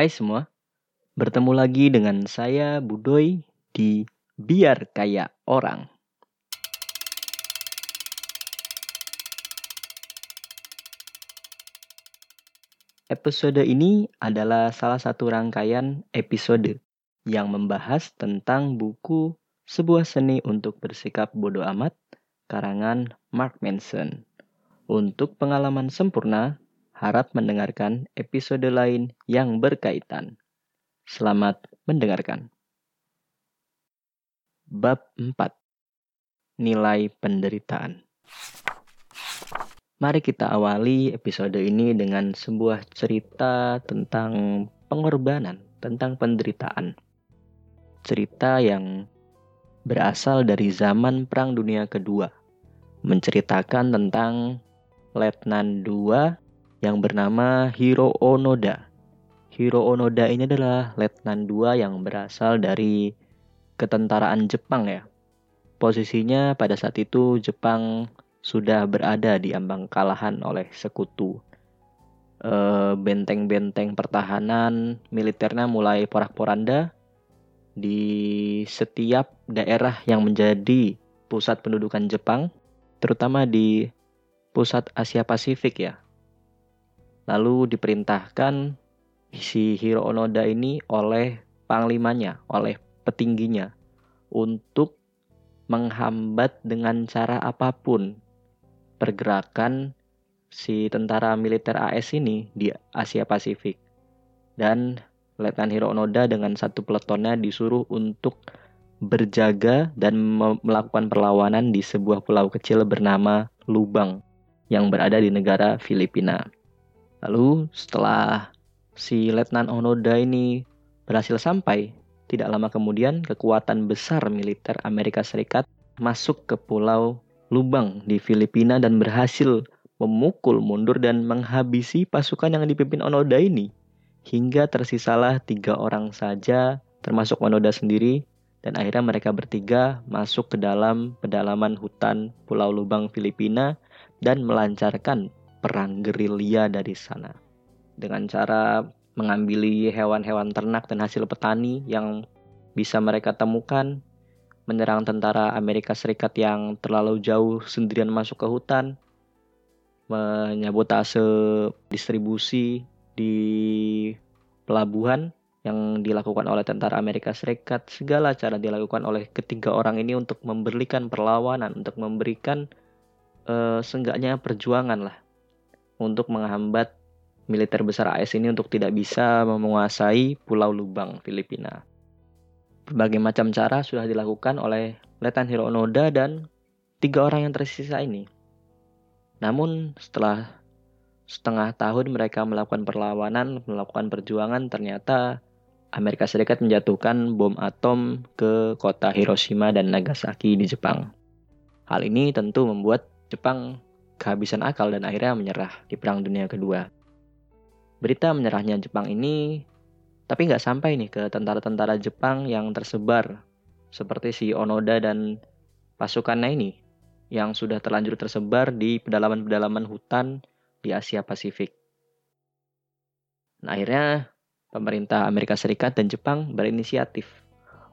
Hai semua, bertemu lagi dengan saya Budoy di Biar Kayak Orang. Episode ini adalah salah satu rangkaian episode yang membahas tentang buku Sebuah Seni untuk Bersikap Bodoh Amat karangan Mark Manson. Untuk pengalaman sempurna, harap mendengarkan episode lain yang berkaitan. Selamat mendengarkan. Bab 4. Nilai penderitaan. Mari kita awali episode ini dengan sebuah cerita tentang pengorbanan, tentang penderitaan. Cerita yang berasal dari zaman Perang Dunia Kedua, menceritakan tentang Letnan II yang bernama Hiro Onoda. Hiro Onoda ini adalah letnan 2 yang berasal dari ketentaraan Jepang ya. Posisinya pada saat itu Jepang sudah berada di ambang kalahan oleh sekutu. Eh, benteng-benteng pertahanan militernya mulai porak-poranda di setiap daerah yang menjadi pusat pendudukan Jepang, terutama di pusat Asia Pasifik ya, Lalu diperintahkan si Hiro Onoda ini oleh panglimanya, oleh petingginya untuk menghambat dengan cara apa pun pergerakan si tentara militer AS ini di Asia Pasifik. Dan Letnan Hiro Onoda dengan satu peletonnya disuruh untuk berjaga dan melakukan perlawanan di sebuah pulau kecil bernama Lubang yang berada di negara Filipina. Lalu setelah si Letnan Onoda ini berhasil sampai, tidak lama kemudian kekuatan besar militer Amerika Serikat masuk ke pulau Lubang di Filipina dan berhasil memukul mundur dan menghabisi pasukan yang dipimpin Onoda ini. Hingga tersisalah tiga orang saja termasuk Onoda sendiri dan akhirnya mereka bertiga masuk ke dalam pedalaman hutan Pulau Lubang Filipina dan melancarkan perang gerilya dari sana. Dengan cara mengambil hewan-hewan ternak dan hasil petani yang bisa mereka temukan, menyerang tentara Amerika Serikat yang terlalu jauh sendirian masuk ke hutan, menyabotase distribusi di pelabuhan yang dilakukan oleh tentara Amerika Serikat, segala cara dilakukan oleh ketiga orang ini untuk memberikan perlawanan, untuk memberikan uh, seenggaknya perjuangan lah untuk menghambat militer besar AS ini untuk tidak bisa menguasai Pulau Lubang, Filipina. Berbagai macam cara sudah dilakukan oleh Letnan Hiro Onoda dan tiga orang yang tersisa ini. Namun setelah setengah tahun mereka melakukan perlawanan, melakukan perjuangan, ternyata Amerika Serikat menjatuhkan bom atom ke kota Hiroshima dan Nagasaki di Jepang. Hal ini tentu membuat Jepang kehabisan akal dan akhirnya menyerah di Perang Dunia Kedua. Berita menyerahnya Jepang ini tapi nggak sampai nih ke tentara-tentara Jepang yang tersebar seperti si Onoda dan pasukannya ini yang sudah terlanjur tersebar di pedalaman-pedalaman hutan di Asia Pasifik. Nah, akhirnya pemerintah Amerika Serikat dan Jepang berinisiatif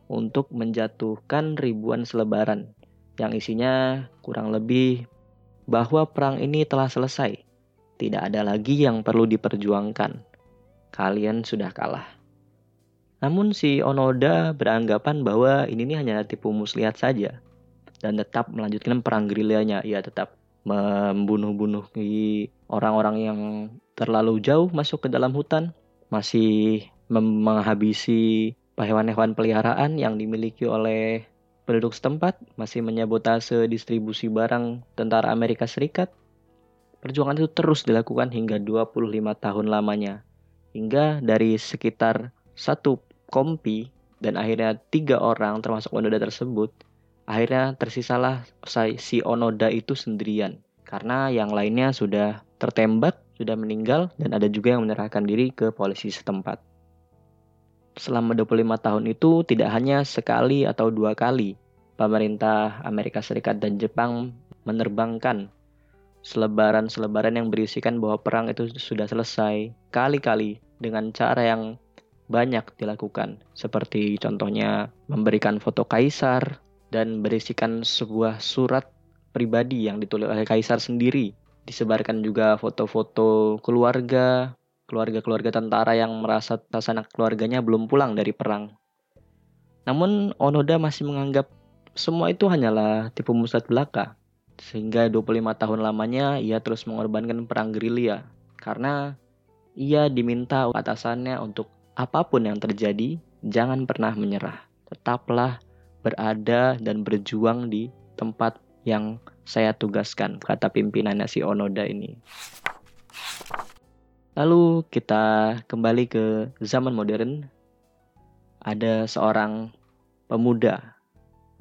untuk menjatuhkan ribuan selebaran yang isinya kurang lebih bahwa perang ini telah selesai. Tidak ada lagi yang perlu diperjuangkan. Kalian sudah kalah. Namun si Onoda beranggapan bahwa ini nih hanya tipu muslihat saja dan tetap melanjutkan perang gerilyanya. Ia tetap membunuh-bunuh orang-orang yang terlalu jauh masuk ke dalam hutan, masih menghabisi hewan-hewan peliharaan yang dimiliki oleh penduduk setempat masih menyabotase distribusi barang tentara Amerika Serikat. Perjuangan itu terus dilakukan hingga 25 tahun lamanya. Hingga dari sekitar satu kompi dan akhirnya tiga orang termasuk Onoda tersebut, akhirnya tersisalah si Onoda itu sendirian. Karena yang lainnya sudah tertembak, sudah meninggal, dan ada juga yang menyerahkan diri ke polisi setempat selama 25 tahun itu tidak hanya sekali atau dua kali pemerintah Amerika Serikat dan Jepang menerbangkan selebaran-selebaran yang berisikan bahwa perang itu sudah selesai kali-kali dengan cara yang banyak dilakukan, seperti contohnya memberikan foto kaisar dan berisikan sebuah surat pribadi yang ditulis oleh kaisar sendiri. Disebarkan juga foto-foto keluarga, keluarga-keluarga tentara yang merasa sanak keluarganya belum pulang dari perang. Namun Onoda masih menganggap semua itu hanyalah tipu muslihat belaka. Sehingga 25 tahun lamanya ia terus mengorbankan perang gerilya karena ia diminta atasannya untuk apa pun yang terjadi, jangan pernah menyerah. Tetaplah berada dan berjuang di tempat yang saya tugaskan, kata pimpinannya si Onoda ini. Lalu kita kembali ke zaman modern. Ada seorang pemuda,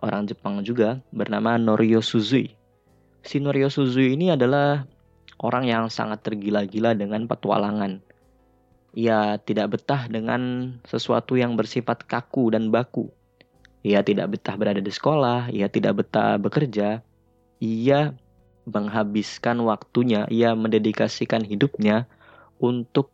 orang Jepang juga, bernama Norio Suzui. Si Norio Suzui ini adalah orang yang sangat tergila-gila dengan petualangan ia tidak betah dengan sesuatu yang bersifat kaku dan baku. Ia tidak betah berada di sekolah, ia tidak betah bekerja. Ia menghabiskan waktunya, ia mendedikasikan hidupnya untuk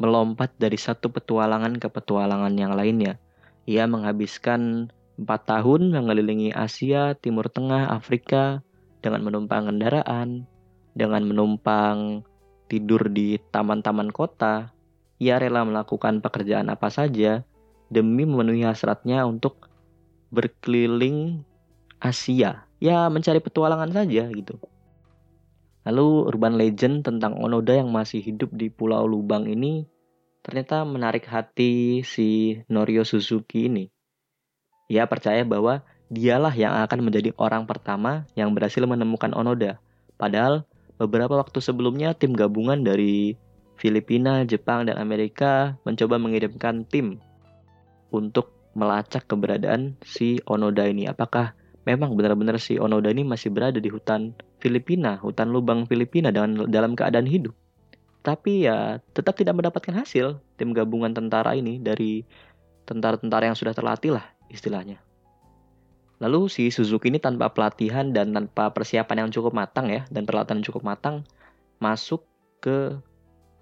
melompat dari satu petualangan ke petualangan yang lainnya. Ia menghabiskan empat tahun mengelilingi Asia, Timur Tengah, Afrika dengan menumpang kendaraan, dengan menumpang tidur di taman-taman kota, ia rela melakukan pekerjaan apa saja demi memenuhi hasratnya untuk berkeliling Asia. Ya, mencari petualangan saja gitu. Lalu urban legend tentang Onoda yang masih hidup di Pulau Lubang ini ternyata menarik hati si Norio Suzuki ini. Ia percaya bahwa dialah yang akan menjadi orang pertama yang berhasil menemukan Onoda. Padahal beberapa waktu sebelumnya tim gabungan dari Filipina, Jepang, dan Amerika mencoba mengirimkan tim untuk melacak keberadaan si Onoda ini. Apakah memang benar-benar si Onoda ini masih berada di hutan Filipina, hutan lubang Filipina dengan dalam keadaan hidup? Tapi ya tetap tidak mendapatkan hasil tim gabungan tentara ini dari tentara-tentara yang sudah terlatih lah istilahnya. Lalu si Suzuki ini tanpa pelatihan dan tanpa persiapan yang cukup matang ya dan peralatan yang cukup matang masuk ke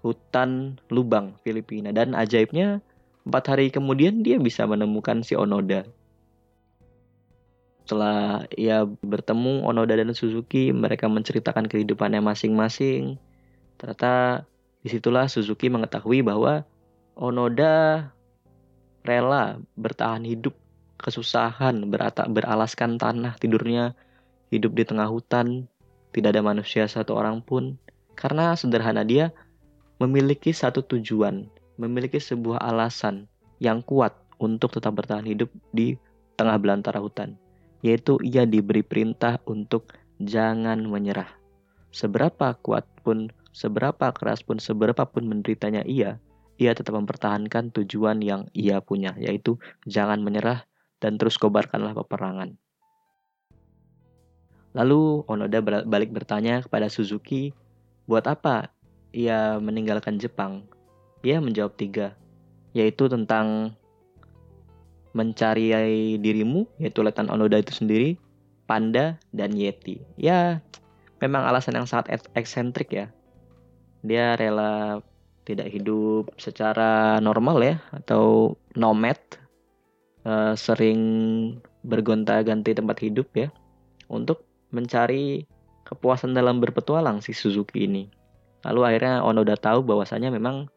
hutan lubang Filipina dan ajaibnya empat hari kemudian dia bisa menemukan si Onoda. Setelah ia bertemu Onoda dan Suzuki, mereka menceritakan kehidupannya masing-masing. Ternyata di situlah Suzuki mengetahui bahwa Onoda rela bertahan hidup kesusahan, berata, beralaskan tanah tidurnya, hidup di tengah hutan, tidak ada manusia satu orang pun. Karena sederhana dia memiliki satu tujuan, memiliki sebuah alasan yang kuat untuk tetap bertahan hidup di tengah belantara hutan, yaitu ia diberi perintah untuk jangan menyerah. Seberapa kuat pun, seberapa keras pun, seberapa pun menderitanya ia, ia tetap mempertahankan tujuan yang ia punya, yaitu jangan menyerah dan terus kobarkanlah peperangan. Lalu Onoda balik bertanya kepada Suzuki, buat apa ia meninggalkan Jepang, ia menjawab tiga, yaitu tentang mencari dirimu, yaitu Letan Onoda itu sendiri, Panda, dan Yeti. Ya, memang alasan yang sangat eksentrik ya. Dia rela tidak hidup secara normal ya, atau nomad, uh, sering bergonta-ganti tempat hidup ya, untuk mencari kepuasan dalam berpetualang si Suzuki ini. Lalu akhirnya Ono udah tahu bahwasanya memang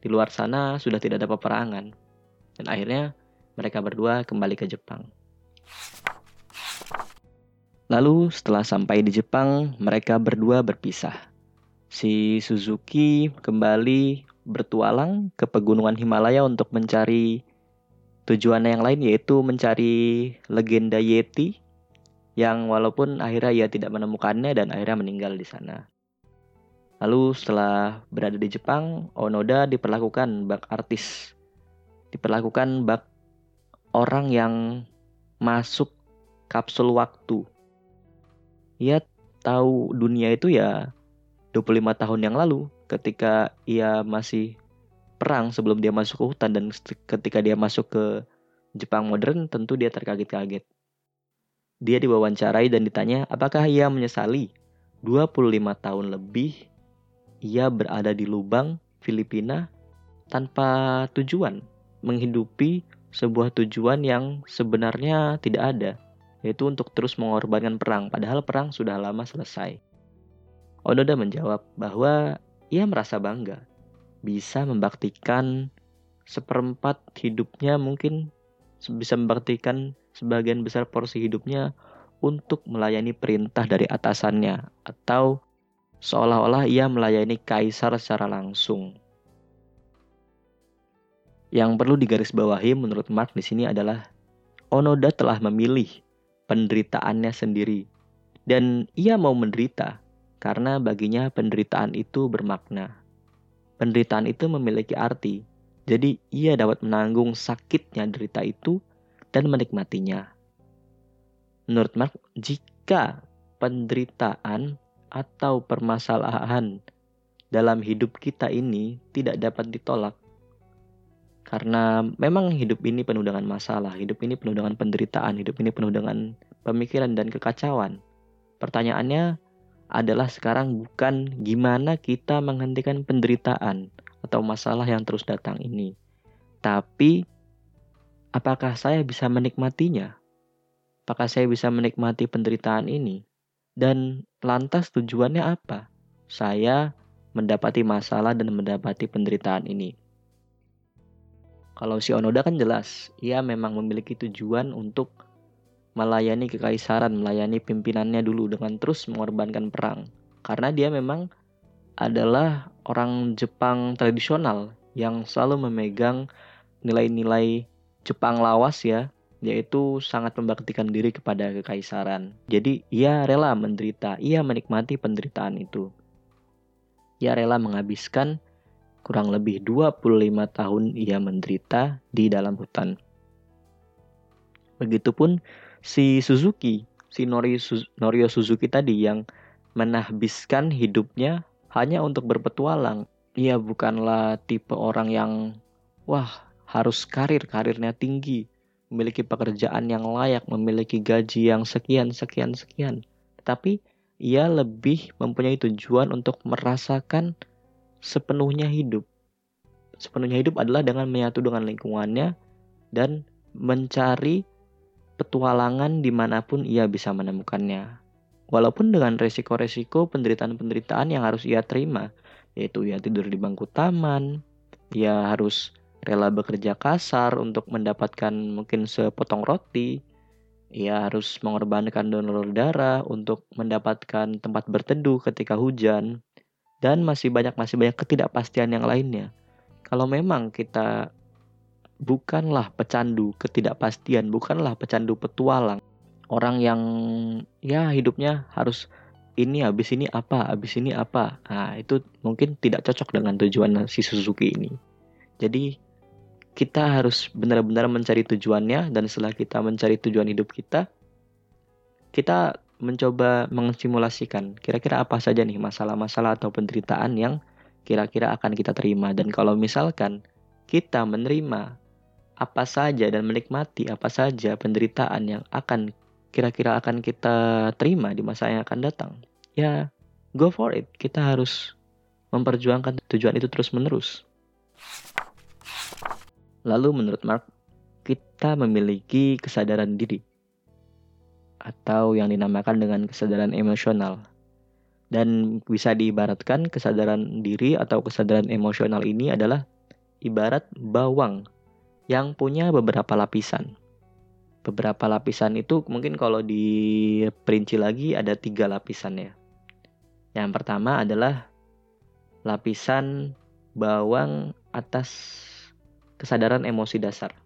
di luar sana sudah tidak ada peperangan. Dan akhirnya mereka berdua kembali ke Jepang. Lalu setelah sampai di Jepang, mereka berdua berpisah. Si Suzuki kembali bertualang ke pegunungan Himalaya untuk mencari tujuan yang lain yaitu mencari legenda Yeti yang walaupun akhirnya ia tidak menemukannya dan akhirnya meninggal di sana. Lalu setelah berada di Jepang, Onoda diperlakukan bak artis. Diperlakukan bak orang yang masuk kapsul waktu. Ia tahu dunia itu ya 25 tahun yang lalu ketika ia masih perang sebelum dia masuk ke hutan dan ketika dia masuk ke Jepang modern tentu dia terkaget-kaget. Dia diwawancarai dan ditanya apakah ia menyesali 25 tahun lebih ia berada di lubang Filipina tanpa tujuan, menghidupi sebuah tujuan yang sebenarnya tidak ada, yaitu untuk terus mengorbankan perang, padahal perang sudah lama selesai. Onoda menjawab bahwa ia merasa bangga bisa membaktikan seperempat hidupnya mungkin bisa membaktikan sebagian besar porsi hidupnya untuk melayani perintah dari atasannya atau seolah-olah ia melayani kaisar secara langsung. Yang perlu digarisbawahi menurut Mark di sini adalah Onoda telah memilih penderitaannya sendiri dan ia mau menderita karena baginya penderitaan itu bermakna. Penderitaan itu memiliki arti, jadi ia dapat menanggung sakitnya derita itu dan menikmatinya. Menurut Mark, jika penderitaan atau permasalahan dalam hidup kita ini tidak dapat ditolak, karena memang hidup ini penuh dengan masalah, hidup ini penuh dengan penderitaan, hidup ini penuh dengan pemikiran dan kekacauan. Pertanyaannya, adalah sekarang bukan gimana kita menghentikan penderitaan atau masalah yang terus datang ini, tapi apakah saya bisa menikmatinya? Apakah saya bisa menikmati penderitaan ini? Dan lantas tujuannya apa? Saya mendapati masalah dan mendapati penderitaan ini. Kalau si Onoda kan jelas, ia memang memiliki tujuan untuk melayani kekaisaran, melayani pimpinannya dulu dengan terus mengorbankan perang. Karena dia memang adalah orang Jepang tradisional yang selalu memegang nilai-nilai Jepang lawas ya, yaitu sangat membaktikan diri kepada kekaisaran. Jadi ia rela menderita, ia menikmati penderitaan itu. Ia rela menghabiskan kurang lebih 25 tahun ia menderita di dalam hutan. Begitupun si Suzuki, si Nori, Norio Suzuki tadi yang menahbiskan hidupnya hanya untuk berpetualang. Ia bukanlah tipe orang yang wah harus karir, karirnya tinggi, memiliki pekerjaan yang layak, memiliki gaji yang sekian, sekian, sekian. Tapi ia lebih mempunyai tujuan untuk merasakan sepenuhnya hidup. Sepenuhnya hidup adalah dengan menyatu dengan lingkungannya dan mencari petualangan di mana pun ia bisa menemukannya. Walaupun dengan resiko-resiko penderitaan-penderitaan yang harus ia terima, yaitu ia tidur di bangku taman, ia harus rela bekerja kasar untuk mendapatkan mungkin sepotong roti, ia harus mengorbankan donor darah untuk mendapatkan tempat berteduh ketika hujan, dan masih banyak masih banyak ketidakpastian yang lainnya. Kalau memang kita bukanlah pecandu ketidakpastian, bukanlah pecandu petualang. Orang yang ya hidupnya harus ini habis ini apa, habis ini apa. Nah, itu mungkin tidak cocok dengan tujuan si Suzuki ini. Jadi kita harus benar-benar mencari tujuannya dan setelah kita mencari tujuan hidup kita, kita mencoba mengsimulasikan kira-kira apa saja nih masalah-masalah atau penderitaan yang kira-kira akan kita terima dan kalau misalkan kita menerima apa saja dan menikmati apa saja penderitaan yang akan kira-kira akan kita terima di masa yang akan datang. Ya, go for it. Kita harus memperjuangkan tujuan itu terus-menerus. Lalu menurut Mark, kita memiliki kesadaran diri atau yang dinamakan dengan kesadaran emosional. Dan bisa diibaratkan kesadaran diri atau kesadaran emosional ini adalah ibarat bawang yang punya beberapa lapisan. Beberapa lapisan itu mungkin kalau diperinci lagi ada tiga lapisan ya. Yang pertama adalah lapisan bawang atas kesadaran emosi dasar.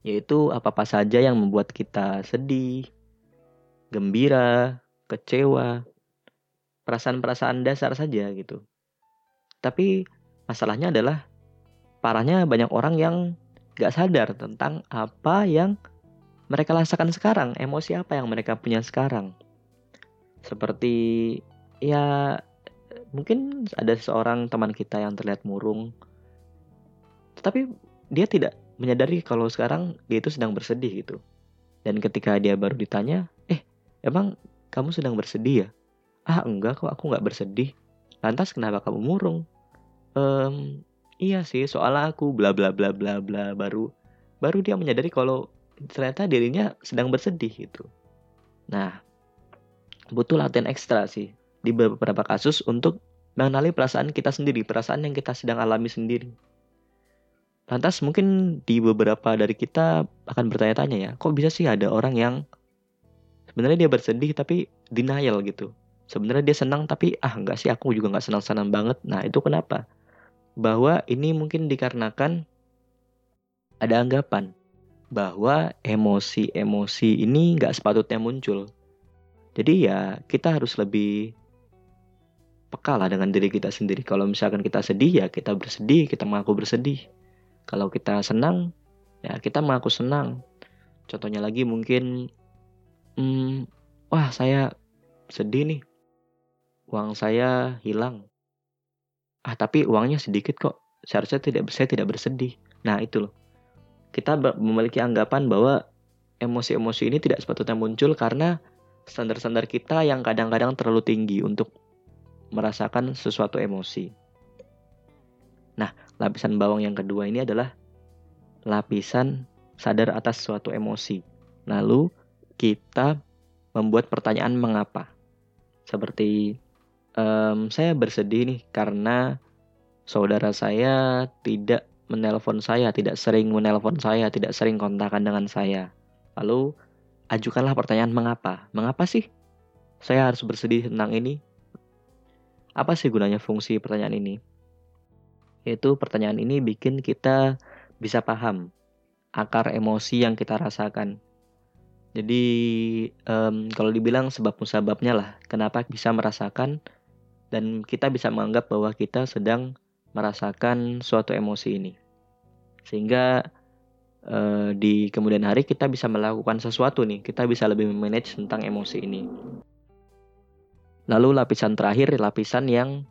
Yaitu apa-apa saja yang membuat kita sedih, gembira, kecewa, perasaan-perasaan dasar saja gitu. Tapi masalahnya adalah parahnya banyak orang yang gak sadar tentang apa yang mereka rasakan sekarang, emosi apa yang mereka punya sekarang. Seperti ya mungkin ada seorang teman kita yang terlihat murung, tetapi dia tidak menyadari kalau sekarang dia itu sedang bersedih gitu. Dan ketika dia baru ditanya, eh emang kamu sedang bersedih ya? Ah enggak kok aku nggak bersedih. Lantas kenapa kamu murung? Um, iya sih soal aku bla bla bla bla bla baru baru dia menyadari kalau ternyata dirinya sedang bersedih gitu nah butuh latihan ekstra sih di beberapa kasus untuk mengenali perasaan kita sendiri perasaan yang kita sedang alami sendiri lantas mungkin di beberapa dari kita akan bertanya-tanya ya kok bisa sih ada orang yang sebenarnya dia bersedih tapi denial gitu. Sebenarnya dia senang tapi ah enggak sih aku juga nggak senang-senang banget. Nah itu kenapa? Bahwa ini mungkin dikarenakan ada anggapan bahwa emosi-emosi ini nggak sepatutnya muncul. Jadi ya kita harus lebih peka lah dengan diri kita sendiri. Kalau misalkan kita sedih ya kita bersedih kita mengaku bersedih kalau kita senang ya kita mengaku senang contohnya lagi mungkin hmm, wah saya sedih nih, uang saya hilang. Ah tapi uangnya sedikit kok, seharusnya tidak saya tidak bersedih. Nah itu loh, kita memiliki anggapan bahwa emosi-emosi ini tidak sepatutnya muncul karena standar-standar kita yang kadang-kadang terlalu tinggi untuk merasakan sesuatu emosi. Nah, lapisan bawang yang kedua ini adalah lapisan sadar atas suatu emosi. Lalu kita membuat pertanyaan mengapa. Seperti um, saya bersedih nih karena saudara saya tidak menelpon saya, tidak sering menelpon saya, tidak sering kontakan dengan saya. Lalu ajukanlah pertanyaan mengapa? Mengapa sih saya harus bersedih tentang ini? Apa sih gunanya fungsi pertanyaan ini? Yaitu pertanyaan ini bikin kita bisa paham akar emosi yang kita rasakan jadi um, kalau dibilang sebab musababnya lah, kenapa bisa merasakan dan kita bisa menganggap bahwa kita sedang merasakan suatu emosi ini, sehingga uh, di kemudian hari kita bisa melakukan sesuatu nih, kita bisa lebih memanage tentang emosi ini. Lalu lapisan terakhir, lapisan yang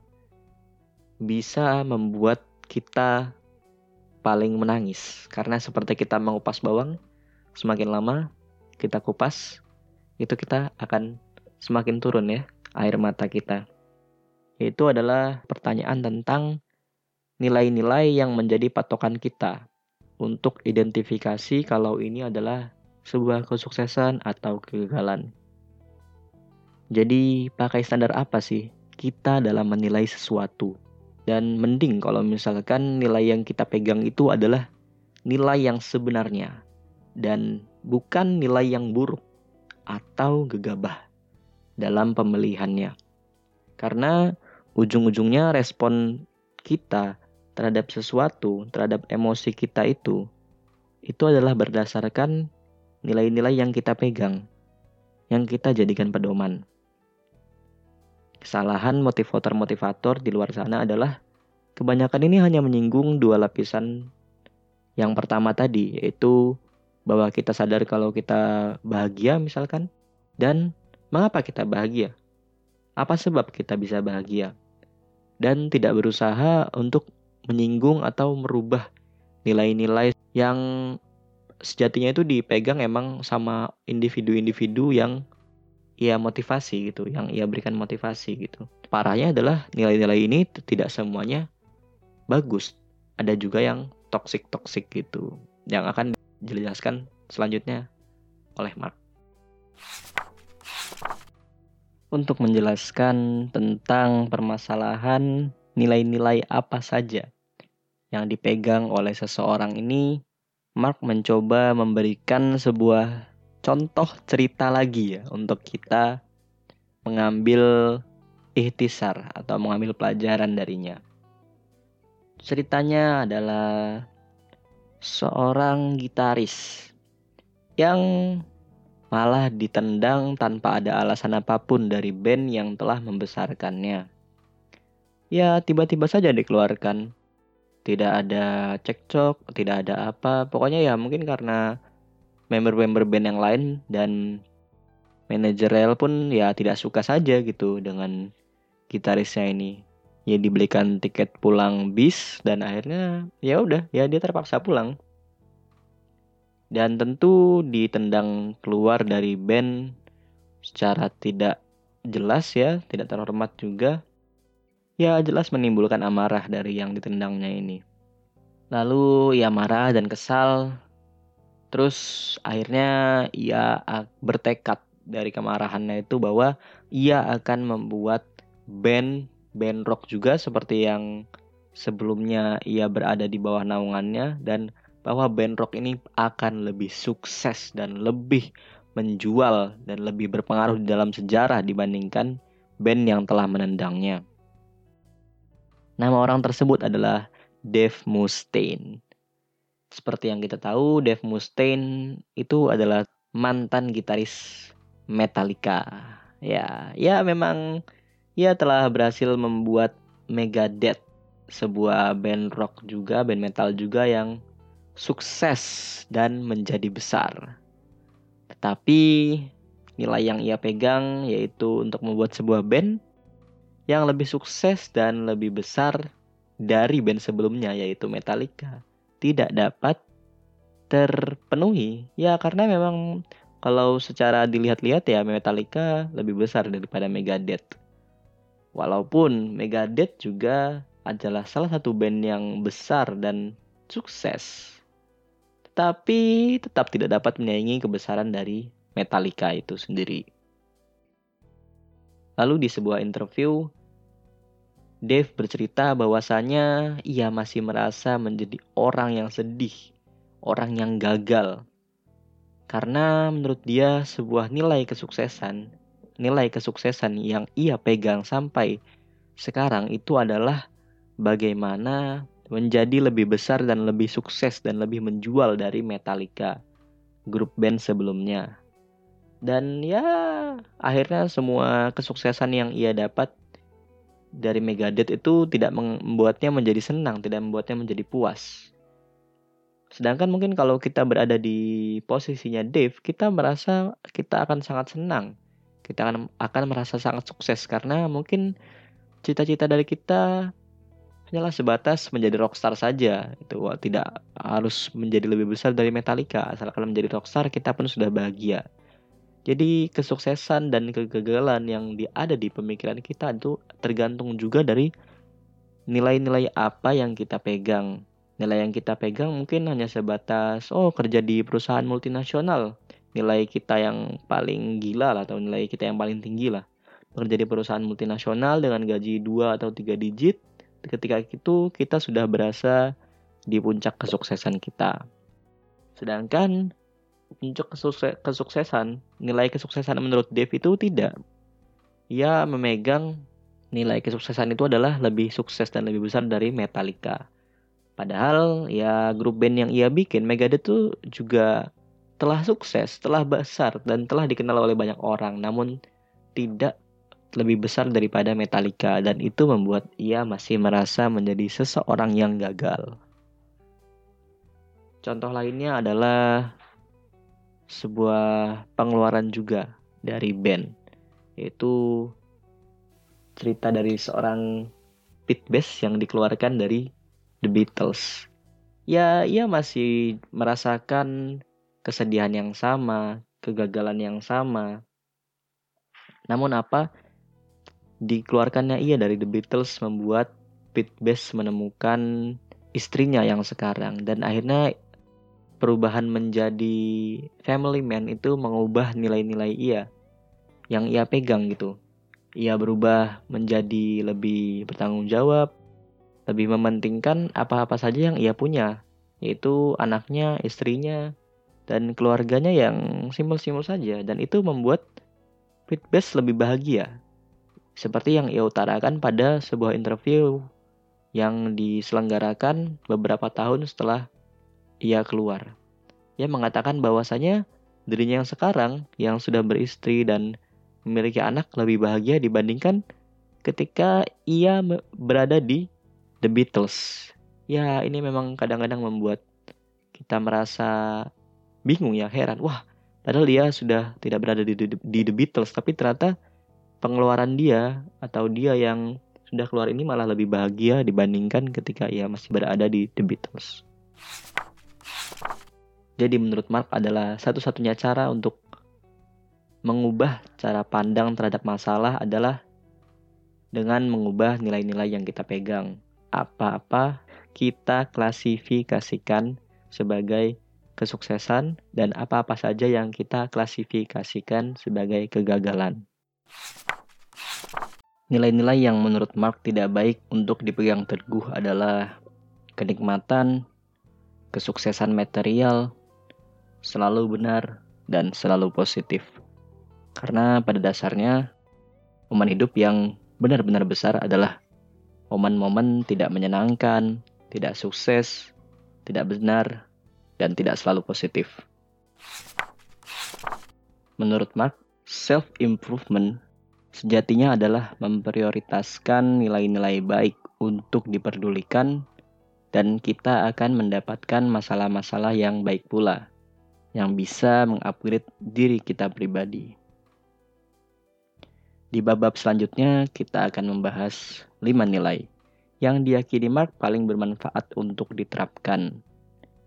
bisa membuat kita paling menangis, karena seperti kita mengupas bawang, semakin lama kita kupas, itu kita akan semakin turun ya air mata kita. Itu adalah pertanyaan tentang nilai-nilai yang menjadi patokan kita untuk identifikasi kalau ini adalah sebuah kesuksesan atau kegagalan. Jadi, pakai standar apa sih kita dalam menilai sesuatu? Dan mending kalau misalkan nilai yang kita pegang itu adalah nilai yang sebenarnya dan bukan nilai yang buruk atau gegabah dalam pemilihannya. Karena ujung-ujungnya respon kita terhadap sesuatu, terhadap emosi kita itu, itu adalah berdasarkan nilai-nilai yang kita pegang, yang kita jadikan pedoman. Kesalahan motivator-motivator di luar sana adalah kebanyakan ini hanya menyinggung dua lapisan yang pertama tadi, yaitu bahwa kita sadar kalau kita bahagia misalkan dan mengapa kita bahagia? Apa sebab kita bisa bahagia? Dan tidak berusaha untuk menyinggung atau merubah nilai-nilai yang sejatinya itu dipegang emang sama individu-individu yang ia motivasi gitu, yang ia berikan motivasi gitu. Parahnya adalah nilai-nilai ini tidak semuanya bagus. Ada juga yang toksik-toksik gitu, yang akan dijelaskan selanjutnya oleh Mark. Untuk menjelaskan tentang permasalahan nilai-nilai apa saja yang dipegang oleh seseorang ini, Mark mencoba memberikan sebuah contoh cerita lagi ya untuk kita mengambil ikhtisar atau mengambil pelajaran darinya. Ceritanya adalah seorang gitaris yang malah ditendang tanpa ada alasan apa pun dari band yang telah membesarkannya. Ya, tiba-tiba saja dikeluarkan. Tidak ada cekcok, tidak ada apa. Pokoknya ya mungkin karena member-member band yang lain dan manajer Real pun ya tidak suka saja gitu dengan gitarisnya ini. Ya dibelikan tiket pulang bis dan akhirnya ya udah ya dia terpaksa pulang. Dan tentu ditendang keluar dari band secara tidak jelas ya tidak terhormat juga. Ya jelas menimbulkan amarah dari yang ditendangnya ini. Lalu ia marah dan kesal. Terus akhirnya ia bertekad dari kemarahannya itu bahwa ia akan membuat band band rock juga seperti yang sebelumnya ia berada di bawah naungannya dan bahwa band rock ini akan lebih sukses dan lebih menjual dan lebih berpengaruh di dalam sejarah dibandingkan band yang telah menendangnya. Nama orang tersebut adalah Dave Mustaine. Seperti yang kita tahu, Dave Mustaine itu adalah mantan gitaris Metallica. Ya, ya memang ia telah berhasil membuat Megadeth sebuah band rock juga, band metal juga yang sukses dan menjadi besar. Tetapi nilai yang ia pegang yaitu untuk membuat sebuah band yang lebih sukses dan lebih besar dari band sebelumnya yaitu Metallica tidak dapat terpenuhi. Ya karena memang kalau secara dilihat-lihat ya Metallica lebih besar daripada Megadeth. Walaupun Megadeth juga adalah salah satu band yang besar dan sukses. Tetapi tetap tidak dapat menyaingi kebesaran dari Metallica itu sendiri. Lalu di sebuah interview, Dave bercerita bahwasanya ia masih merasa menjadi orang yang sedih, orang yang gagal karena menurut dia sebuah nilai kesuksesan, nilai kesuksesan yang ia pegang sampai sekarang itu adalah bagaimana menjadi lebih besar dan lebih sukses dan lebih menjual dari Metallica, grup band sebelumnya. Dan ya akhirnya semua kesuksesan yang ia dapat dari Megadeth itu tidak membuatnya menjadi senang, tidak membuatnya menjadi puas. Sedangkan mungkin kalau kita berada di posisinya Dave, kita merasa kita akan sangat senang. Kita akan akan merasa sangat sukses karena mungkin cita-cita dari kita hanyalah sebatas menjadi rockstar saja. Itu tidak harus menjadi lebih besar dari Metallica. Asalkan menjadi rockstar kita pun sudah bahagia. Jadi kesuksesan dan kegagalan yang ada di pemikiran kita itu tergantung juga dari nilai-nilai apa yang kita pegang. Nilai yang kita pegang mungkin hanya sebatas oh kerja di perusahaan multinasional. Nilai kita yang paling gila lah atau nilai kita yang paling tinggi lah. Bekerja di perusahaan multinasional dengan gaji 2 atau 3 digit ketika itu kita sudah berasa di puncak kesuksesan kita. Sedangkan puncak kesuksesan nilai kesuksesan menurut Dave itu tidak. Ia memegang nilai kesuksesan itu adalah lebih sukses dan lebih besar dari Metallica. Padahal ya grup band yang ia bikin Megadeth tuh juga telah sukses, telah besar dan telah dikenal oleh banyak orang. Namun tidak lebih besar daripada Metallica dan itu membuat ia masih merasa menjadi seseorang yang gagal. Contoh lainnya adalah sebuah pengeluaran juga dari band yaitu cerita dari seorang Pete Best yang dikeluarkan dari The Beatles. Ya, ia masih merasakan kesedihan yang sama, kegagalan yang sama. Namun apa? Dikeluarkannya ia dari The Beatles membuat Pete Best menemukan istrinya yang sekarang dan akhirnya perubahan menjadi family man itu mengubah nilai-nilai ia yang ia pegang gitu. Ia berubah menjadi lebih bertanggung jawab, lebih mementingkan apa-apa saja yang ia punya, yaitu anaknya, istrinya, dan keluarganya yang simpel-simpel saja. Dan itu membuat Pitbest lebih bahagia. Seperti yang ia utarakan pada sebuah interview yang diselenggarakan beberapa tahun setelah ia keluar. Ia mengatakan bahwasanya dirinya yang sekarang yang sudah beristri dan memiliki anak lebih bahagia dibandingkan ketika ia berada di The Beatles. Ya, ini memang kadang-kadang membuat kita merasa bingung ya, heran. Wah, padahal dia sudah tidak berada di, di, di The Beatles, tapi ternyata pengeluaran dia atau dia yang sudah keluar ini malah lebih bahagia dibandingkan ketika ia masih berada di The Beatles. Jadi menurut Mark adalah satu-satunya cara untuk mengubah cara pandang terhadap masalah adalah dengan mengubah nilai-nilai yang kita pegang apa-apa kita klasifikasikan sebagai kesuksesan dan apa-apa saja yang kita klasifikasikan sebagai kegagalan. Nilai-nilai yang menurut Mark tidak baik untuk dipegang teguh adalah kenikmatan, kesuksesan material, selalu benar, dan selalu positif. Karena pada dasarnya, momen hidup yang benar-benar besar adalah momen-momen tidak menyenangkan, tidak sukses, tidak benar, dan tidak selalu positif. Menurut Mark, self-improvement sejatinya adalah memprioritaskan nilai-nilai baik untuk diperdulikan dan kita akan mendapatkan masalah-masalah yang baik pula yang bisa mengupgrade diri kita pribadi. Di bab-bab selanjutnya, kita akan membahas 5 nilai yang diyakini Mark paling bermanfaat untuk diterapkan.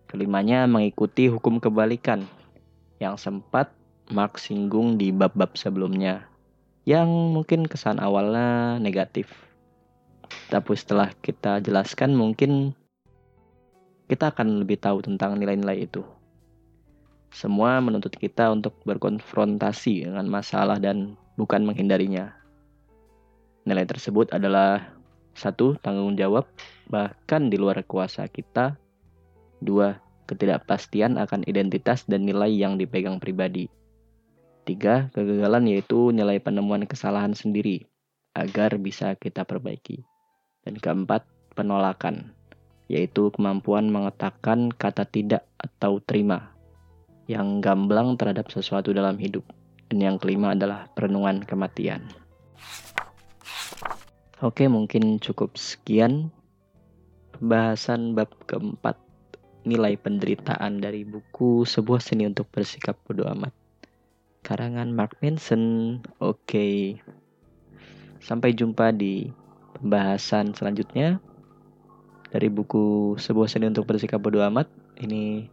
Kelimanya mengikuti hukum kebalikan yang sempat Mark singgung di bab-bab sebelumnya, yang mungkin kesan awalnya negatif. Tapi setelah kita jelaskan mungkin kita akan lebih tahu tentang nilai-nilai itu. Semua menuntut kita untuk berkonfrontasi dengan masalah dan bukan menghindarinya. Nilai tersebut adalah satu, tanggung jawab bahkan di luar kuasa kita. Dua, ketidakpastian akan identitas dan nilai yang dipegang pribadi. Tiga, kegagalan yaitu nilai penemuan kesalahan sendiri agar bisa kita perbaiki. Dan keempat, penolakan, yaitu kemampuan mengatakan kata tidak atau terima yang gamblang terhadap sesuatu dalam hidup. Dan yang kelima adalah perenungan kematian. Oke, mungkin cukup sekian pembahasan bab keempat nilai penderitaan dari buku sebuah seni untuk bersikap bodoh amat. Karangan Mark Manson. Oke. Sampai jumpa di pembahasan selanjutnya dari buku sebuah seni untuk bersikap bodoh amat. Ini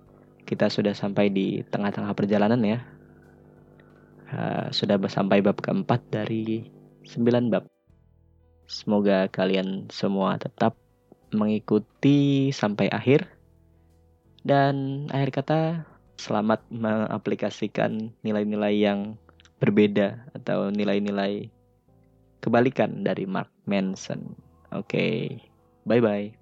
kita sudah sampai di tengah-tengah perjalanan ya. Uh, sudah sampai bab keempat dari sembilan bab. Semoga kalian semua tetap mengikuti sampai akhir. Dan akhir kata, selamat mengaplikasikan nilai-nilai yang berbeda atau nilai-nilai kebalikan dari Mark Manson. Oke, okay. bye-bye.